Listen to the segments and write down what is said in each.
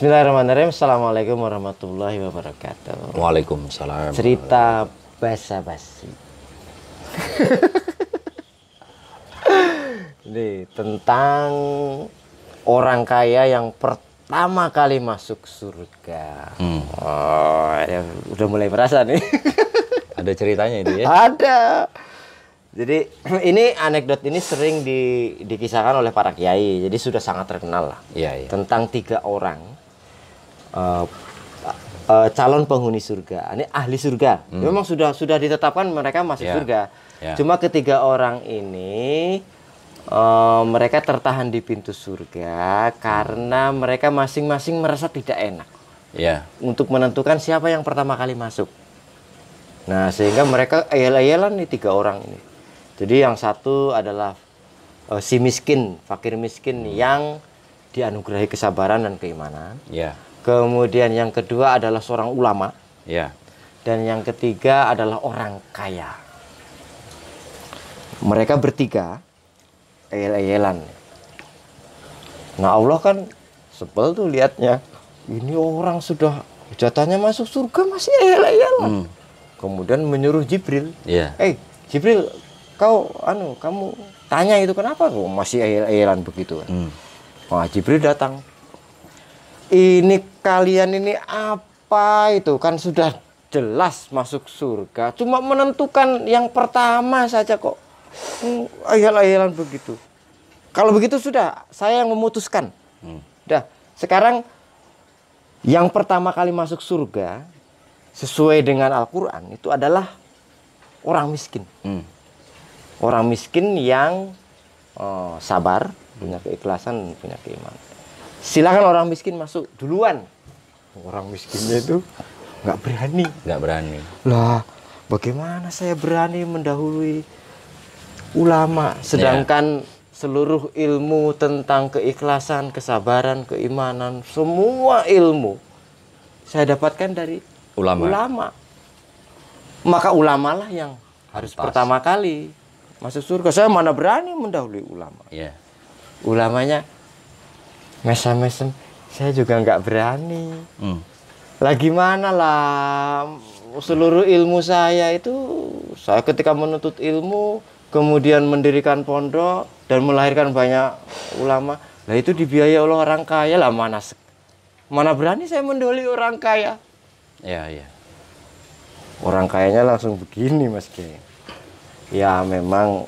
Bismillahirrahmanirrahim. Assalamualaikum warahmatullahi wabarakatuh. Waalaikumsalam. Cerita basa-basi. Ini tentang orang kaya yang pertama kali masuk surga. Hmm. Oh, ya, udah mulai merasa nih. Ada ceritanya itu ya? Ada. Jadi ini anekdot ini sering di, dikisahkan oleh para kiai. Jadi sudah sangat terkenal lah. Iya, iya. Tentang tiga orang uh, uh, calon penghuni surga. Ini ahli surga. Memang sudah sudah ditetapkan mereka masuk Ya, surga. ya. Cuma ketiga orang ini uh, mereka tertahan di pintu surga karena mereka masing-masing merasa tidak enak Iya. untuk menentukan siapa yang pertama kali masuk. Nah, sehingga mereka ayel-ayelan nih tiga orang ini. Jadi yang satu adalah eh, si miskin, fakir miskin yang dianugerahi kesabaran dan keimanan. Iya. Kemudian yang kedua adalah seorang ulama Iya. dan yang ketiga adalah orang kaya. Mereka bertiga ayel-ayelan. Nah, Allah kan sebel tuh liatnya. Ini orang sudah jatahnya masuk surga masih ayel-ayelan. Hmm. Kemudian menyuruh Jibril, Iya. "Eh, Jibril, kau anu, kamu tanya itu kenapa kok masih ayel-ayelan begitu?" Hmm. Wah, Jibril datang. Ini kalian ini apa itu? Kan sudah jelas masuk surga. Cuma menentukan yang pertama saja kok. Hmm, Ayal-ayalan begitu. Kalau begitu sudah, saya yang memutuskan. Hmm. Dah, sekarang yang pertama kali masuk surga sesuai dengan Al-Qur'an itu adalah orang miskin Hmm. orang miskin yang eh, sabar, punya keikhlasan, punya keimanan. Silakan orang miskin masuk duluan. Orang miskinnya itu nggak berani. Nggak berani. Lah, bagaimana saya berani mendahului ulama, sedangkan seluruh ilmu tentang keikhlasan, kesabaran, keimanan, semua ilmu saya dapatkan dari Ulama. ulama. Maka ulamalah yang harus Pantas. pertama kali masuk surga. Saya mana berani mendahului ulama. Iya. Ulamanya mesem-mesem, saya juga nggak berani. Hmm. Lagi mana lah seluruh ilmu saya itu saya ketika menuntut ilmu kemudian mendirikan pondok dan melahirkan banyak ulama lah itu dibiayai oleh orang kaya lah mana se- mana berani saya mendoli orang kaya Iya, iya. orang kayanya langsung begini mas Kiai ya memang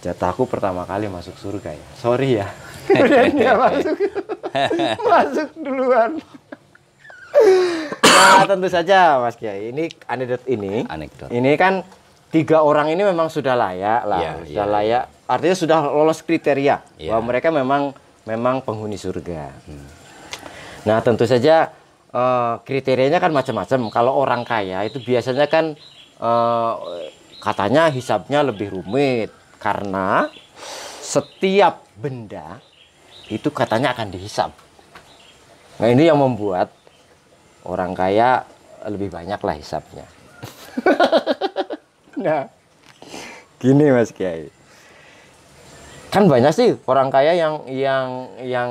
jatahku pertama kali masuk surga ya sorry ya Kemudian dia masuk. Masuk duluan. Nah tentu saja mas Kiai. Ini anekdot ini. Anekdot. ini kan tiga orang ini memang sudah layak lah. Iya, sudah iya. layak. Artinya sudah lolos kriteria Iya. bahwa mereka memang memang penghuni surga. Nah, tentu saja eh, kriterianya kan macam-macam. Kalau orang kaya itu biasanya kan eh, katanya hisapnya lebih rumit. Karena setiap benda itu katanya akan dihisap. Nah, ini yang membuat orang kaya lebih banyak lah hisapnya. nah, gini Mas Kiai. Kan banyak sih orang kaya yang yang yang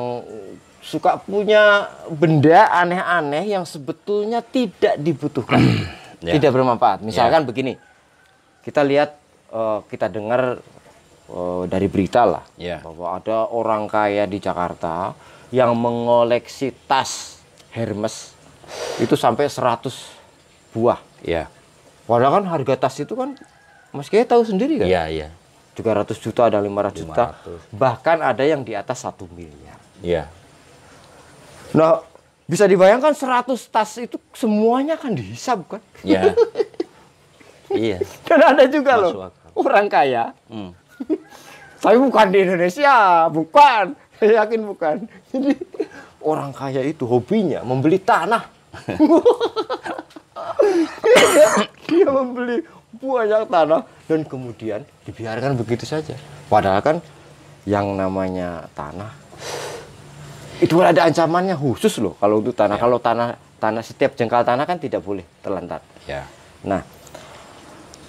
suka punya benda aneh-aneh yang sebetulnya tidak dibutuhkan, Ya. tidak bermanfaat. Misalkan begini, kita lihat, eh, kita dengar eh, dari berita lah Ya. bahwa ada orang kaya di Jakarta yang mengoleksi tas Hermes itu sampai 100 buah. Iya. Padahal kan harga tas itu kan, Mas Kiai tahu sendiri kan? Iya, iya. 300 juta ada 500 juta, 500. bahkan ada yang di atas satu miliar. Iya. Nah, bisa dibayangkan 100 tas itu semuanya kan dihisap kan? Iya. iya. Dan ada juga Masuk loh akal. orang kaya, Hmm. tapi bukan di Indonesia, bukan. Saya yakin bukan. Jadi orang kaya itu hobinya membeli tanah. dia membeli banyak tanah dan kemudian dibiarkan begitu saja. Padahal kan yang namanya tanah itu ada ancamannya khusus loh kalau untuk tanah. Kalau tanah tanah setiap jengkal tanah kan tidak boleh terlantar. Ya. Nah,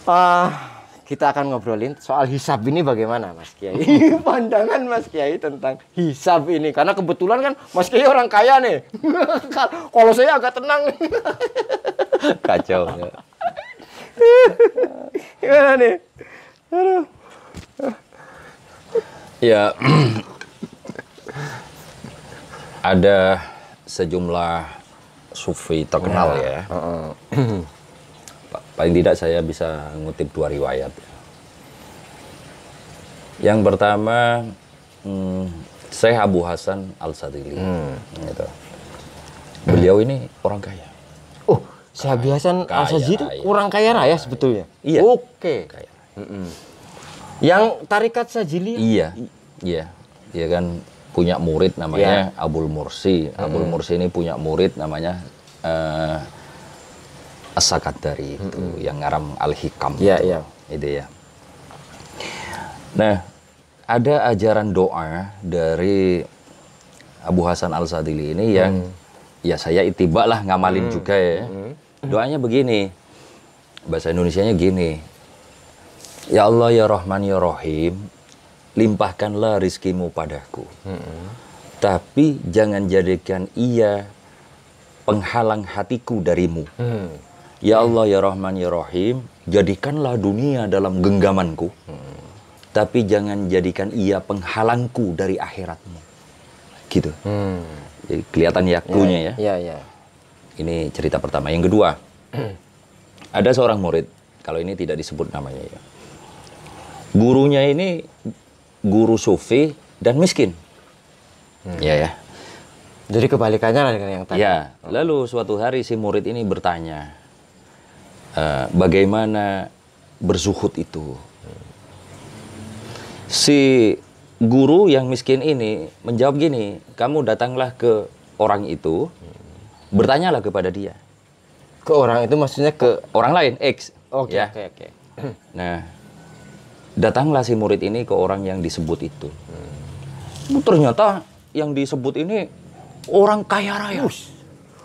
ah, kita akan ngobrolin soal hisab ini bagaimana Mas Kiai. Pandangan Mas Kiai tentang hisab ini karena kebetulan kan Mas Kiai orang kaya nih. Kalau saya agak tenang. Kacau. ya. Gimana nih? Aduh. Ya, ada sejumlah sufi terkenal ya. Pa- Paling tidak saya bisa ngutip dua riwayat. Yang pertama, hmm, Syekh Abu Hasan Al Sadili. Gitu. Beliau ini orang kaya. Oh, Sahabi Hasan Kaya Al-Saji itu kurang kaya raya sebetulnya. Iya. Oke. Kaya. Yang tarikat Sajili Iya, iya, dia kan punya murid namanya Abul Mursi. Abul Mursi ini punya murid namanya eh As-Sakandari itu, yang ngaram Al-Hikam. Iya, itu. iya. Itu ya. Nah, ada ajaran doa dari Abu Hasan Al-Sadili ini yang ya saya itibak lah ngamalin juga ya. Doanya begini. Bahasa Indonesianya gini. Ya Allah ya Rahman ya Rahim, limpahkanlah rizkimu padaku. Tapi jangan jadikan ia penghalang hatiku darimu. Hmm. Ya Allah ya Rahman ya Rahim, jadikanlah dunia dalam genggamanku. Tapi jangan jadikan ia penghalangku dari akhiratmu. Gitu. Hmm. Jadi kelihatan yakunya ya. Iya, iya. Ini cerita pertama. Yang kedua, ada seorang murid, kalau ini tidak disebut namanya ya. Gurunya ini guru sufi dan miskin. Ya ya. Jadi kebalikannya lah dengan yang tadi. Ya, lalu suatu hari si murid ini bertanya, "Eh, bagaimana berzuhud itu? Si guru yang miskin ini menjawab gini, kamu datanglah ke orang itu, bertanyalah kepada dia. Ke orang itu maksudnya ke Orang lain, X. Oke, ya. oke, oke. Nah, datanglah si murid ini ke orang yang disebut itu. Oh, Ternyata yang disebut ini orang kaya raya.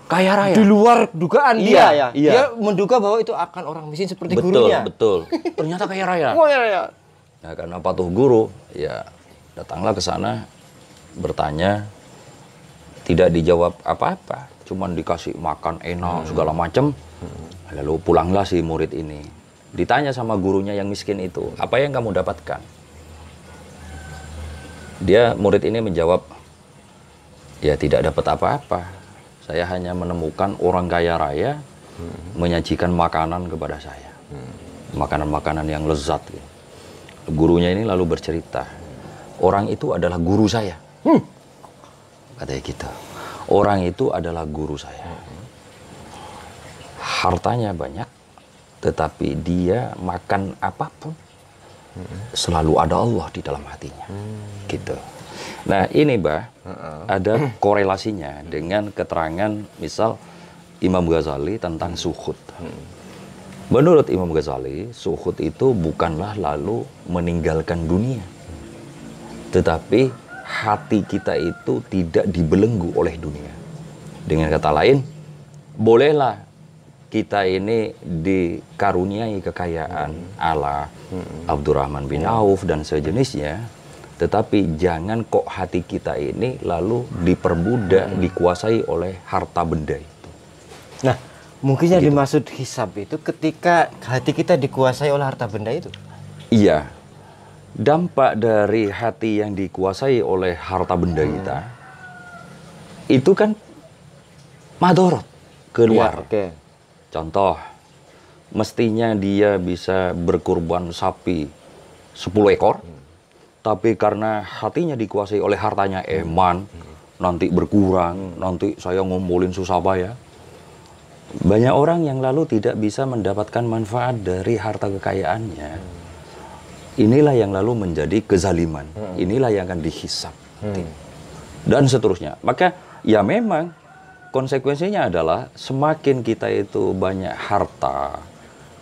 Kaya raya. Di luar dugaan Iya, dia ya. iya. Dia menduga bahwa itu akan orang miskin seperti betul, gurunya. betul. Ternyata kaya raya. Oh, iya, iya. Nah, karena patuh guru, ya datanglah ke sana bertanya tidak dijawab apa-apa, cuman dikasih makan enak segala macam. Lalu pulanglah si murid ini. Ditanya sama gurunya yang miskin itu, "Apa yang kamu dapatkan?" Dia murid ini menjawab, "Ya tidak dapat apa-apa. Saya hanya menemukan orang kaya raya menyajikan makanan kepada saya. Makanan-makanan yang lezat." gitu. Gurunya ini lalu bercerita, orang itu adalah guru saya. Katanya gitu. Orang itu adalah guru saya. Hartanya banyak, tetapi dia makan apa pun, selalu ada Allah di dalam hatinya. Gitu. Nah ini, Bah, ada korelasinya dengan keterangan misal Imam Ghazali tentang suhud. Menurut Imam Ghazali, suhud itu bukanlah lalu meninggalkan dunia. Tetapi hati kita itu tidak dibelenggu oleh dunia. Dengan kata lain, bolehlah kita ini dikaruniai kekayaan ala Abdurrahman bin Auf dan sejenisnya, tetapi jangan kok hati kita ini lalu diperbudak, dikuasai oleh harta benda itu. Nah, mungkin yang dimaksud hisab itu ketika hati kita dikuasai oleh harta benda itu. Iya. Dampak dari hati yang dikuasai oleh harta benda kita itu kan madorot keluar. Iya, Oke. Contoh, mestinya dia bisa berkurban sapi 10 ekor, tapi karena hatinya dikuasai oleh hartanya eman, nanti berkurang, nanti saya ngumpulin susah payah. Banyak orang yang lalu tidak bisa mendapatkan manfaat dari harta kekayaannya. Inilah yang lalu menjadi kezaliman. Inilah yang akan dihisap. Dan seterusnya. Maka ya memang konsekuensinya adalah semakin kita itu banyak harta,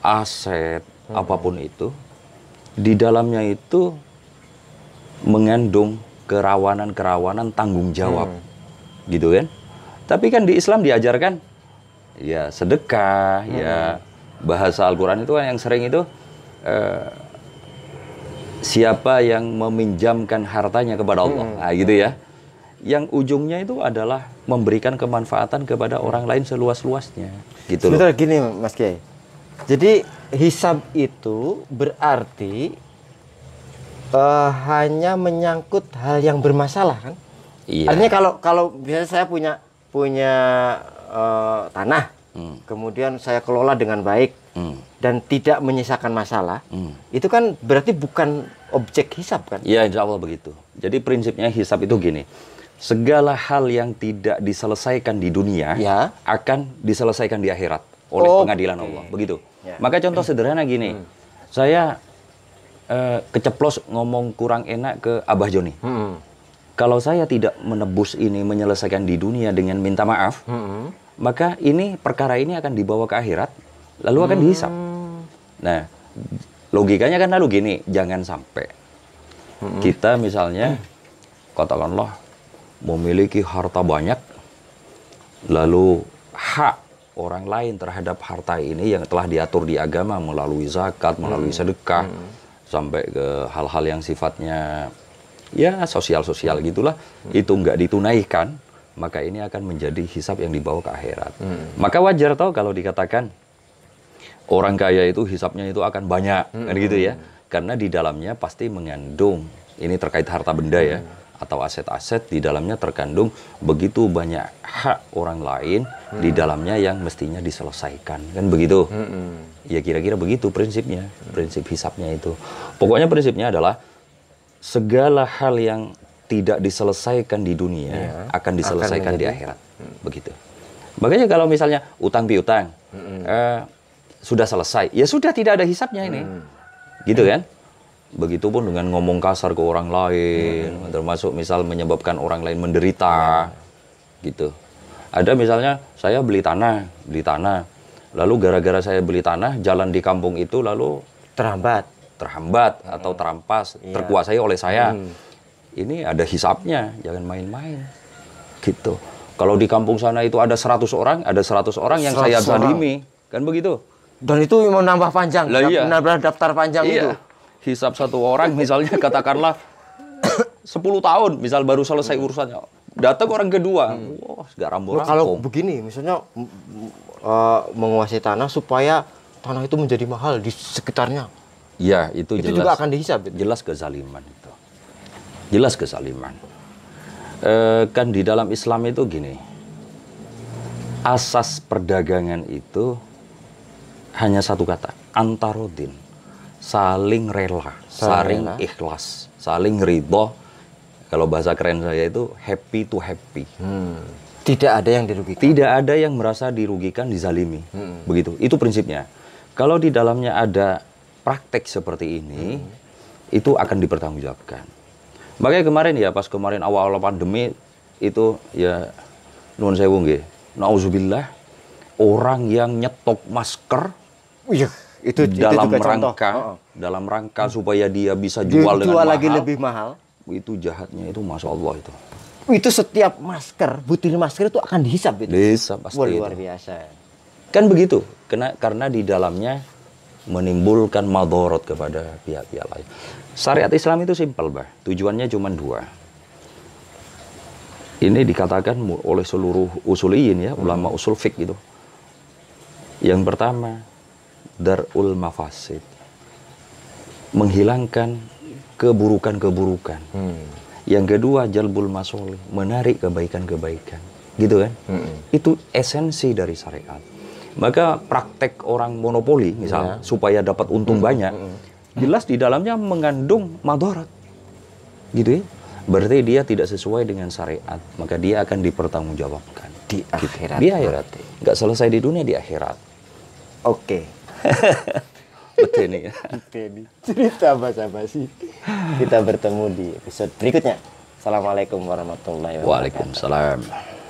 aset, apa pun itu, di dalamnya itu mengandung kerawanan-kerawanan tanggung jawab. Gitu kan? Tapi kan di Islam diajarkan ya sedekah, ya bahasa Al-Qur'an itu kan yang sering itu eh, siapa yang meminjamkan hartanya kepada Allah. Hmm. Nah, gitu ya. Yang ujungnya itu adalah memberikan kemanfaatan kepada orang lain seluas-luasnya. Gitu loh. Sebentar gini Mas Kiai. Jadi hisab itu berarti eh, hanya menyangkut hal yang bermasalah kan? Iya. Artinya kalau kalau biasanya saya punya punya eh, tanah, kemudian saya kelola dengan baik Hmm. dan tidak menyisakan masalah, Hmm. itu kan berarti bukan objek hisab kan? Ya, insya Allah begitu. Jadi prinsipnya hisab itu gini. Segala hal yang tidak diselesaikan di dunia Ya. akan diselesaikan di akhirat oleh Oh, pengadilan oke. Allah. Begitu. Ya. Maka contoh sederhana gini. Saya eh, keceplos ngomong kurang enak ke Abah Joni. Hmm. Kalau saya tidak menebus ini menyelesaikan di dunia dengan minta maaf, Hmm. maka ini perkara ini akan dibawa ke akhirat lalu akan dihisap. Nah, logikanya kan lalu gini, jangan sampai kita misalnya katakanlah memiliki harta banyak lalu hak orang lain terhadap harta ini yang telah diatur di agama melalui zakat, melalui sedekah sampai ke hal-hal yang sifatnya ya sosial-sosial gitulah. Itu nggak ditunaikan maka ini akan menjadi hisap yang dibawa ke akhirat. Maka wajar tau kalau dikatakan orang kaya itu hisapnya itu akan banyak kan gitu ya. Karena di dalamnya pasti mengandung ini terkait harta benda ya atau aset-aset di dalamnya terkandung begitu banyak hak orang lain di dalamnya yang mestinya diselesaikan. Kan begitu? Ya kira-kira begitu prinsipnya prinsip hisapnya itu. Pokoknya prinsipnya adalah segala hal yang tidak diselesaikan di dunia Ya, akan diselesaikan akan di akhirat. Begitu. Makanya kalau misalnya utang piutang eh, sudah selesai ya sudah tidak ada hisapnya ini. Gitu kan begitupun dengan ngomong kasar ke orang lain termasuk misal menyebabkan orang lain menderita gitu. Ada misalnya saya beli tanah beli tanah. Lalu gara-gara saya beli tanah jalan di kampung itu lalu Terhambat. terhambat atau terampas Iya. terkuasai oleh saya. Ini ada hisapnya jangan main-main gitu. Kalau di kampung sana itu ada 100 orang ada 100 orang yang 100 saya zalimi. Kan begitu? Dan itu mau nambah panjang, Lah iya. nambah daftar panjang itu. Hisap satu orang misalnya katakanlah 10 tahun misal baru selesai urusannya. Datang orang kedua. Wah, gak rambo Nah, kalau begini, misalnya eh, menguasai tanah supaya tanah itu menjadi mahal di sekitarnya, Ya, itu, itu jelas. juga akan dihisab. itu. Jelas kezaliman itu. Jelas kezaliman. Eh, kan di dalam Islam itu gini. Asas perdagangan itu hanya satu kata, antarodin. Saling rela, saling Saling rela. ikhlas, saling ridho. Kalau bahasa keren saya itu happy to happy. Hmm. Tidak ada yang dirugikan. Tidak ada yang merasa dirugikan, dizalimi. Begitu. Itu prinsipnya. Kalau di dalamnya ada praktek seperti ini, itu akan dipertanggungjawabkan. Makanya kemarin ya, pas kemarin awal-awal pandemi, itu ya, nuhun sewu nggih. Nauzubillah, orang yang nyetok masker Iya, itu itu dalam juga contoh. rangka Oh, oh. dalam rangka supaya dia bisa Dia jual dengan jual mahal. lagi lebih mahal. Itu jahatnya itu masya Allah itu. Itu setiap masker, butir masker itu akan dihisap itu. Bisa pasti Wah, itu. luar biasa. Kan begitu, karena karena di dalamnya menimbulkan madorot kepada pihak-pihak lain. Syariat Islam itu simpel, bah. Tujuannya cuma dua. Ini dikatakan oleh seluruh usuliyin ya, ulama usul fik itu. Yang pertama, darul mafasid. Menghilangkan keburukan-keburukan. Yang kedua, jalbul masolih, menarik kebaikan-kebaikan. Gitu kan? Itu esensi dari syariat. Maka praktek orang monopoli misal supaya dapat untung banyak, jelas di dalamnya mengandung madarat. Gitu ya. Berarti dia tidak sesuai dengan syariat, maka dia akan dipertanggungjawabkan Di akhirat. Di akhirat. Nggak selesai di dunia di akhirat. Oke. Betul ini ya. Oke, cerita bahasa basi. Kita bertemu di episode berikutnya. Assalamualaikum warahmatullahi wabarakatuh. Waalaikumsalam.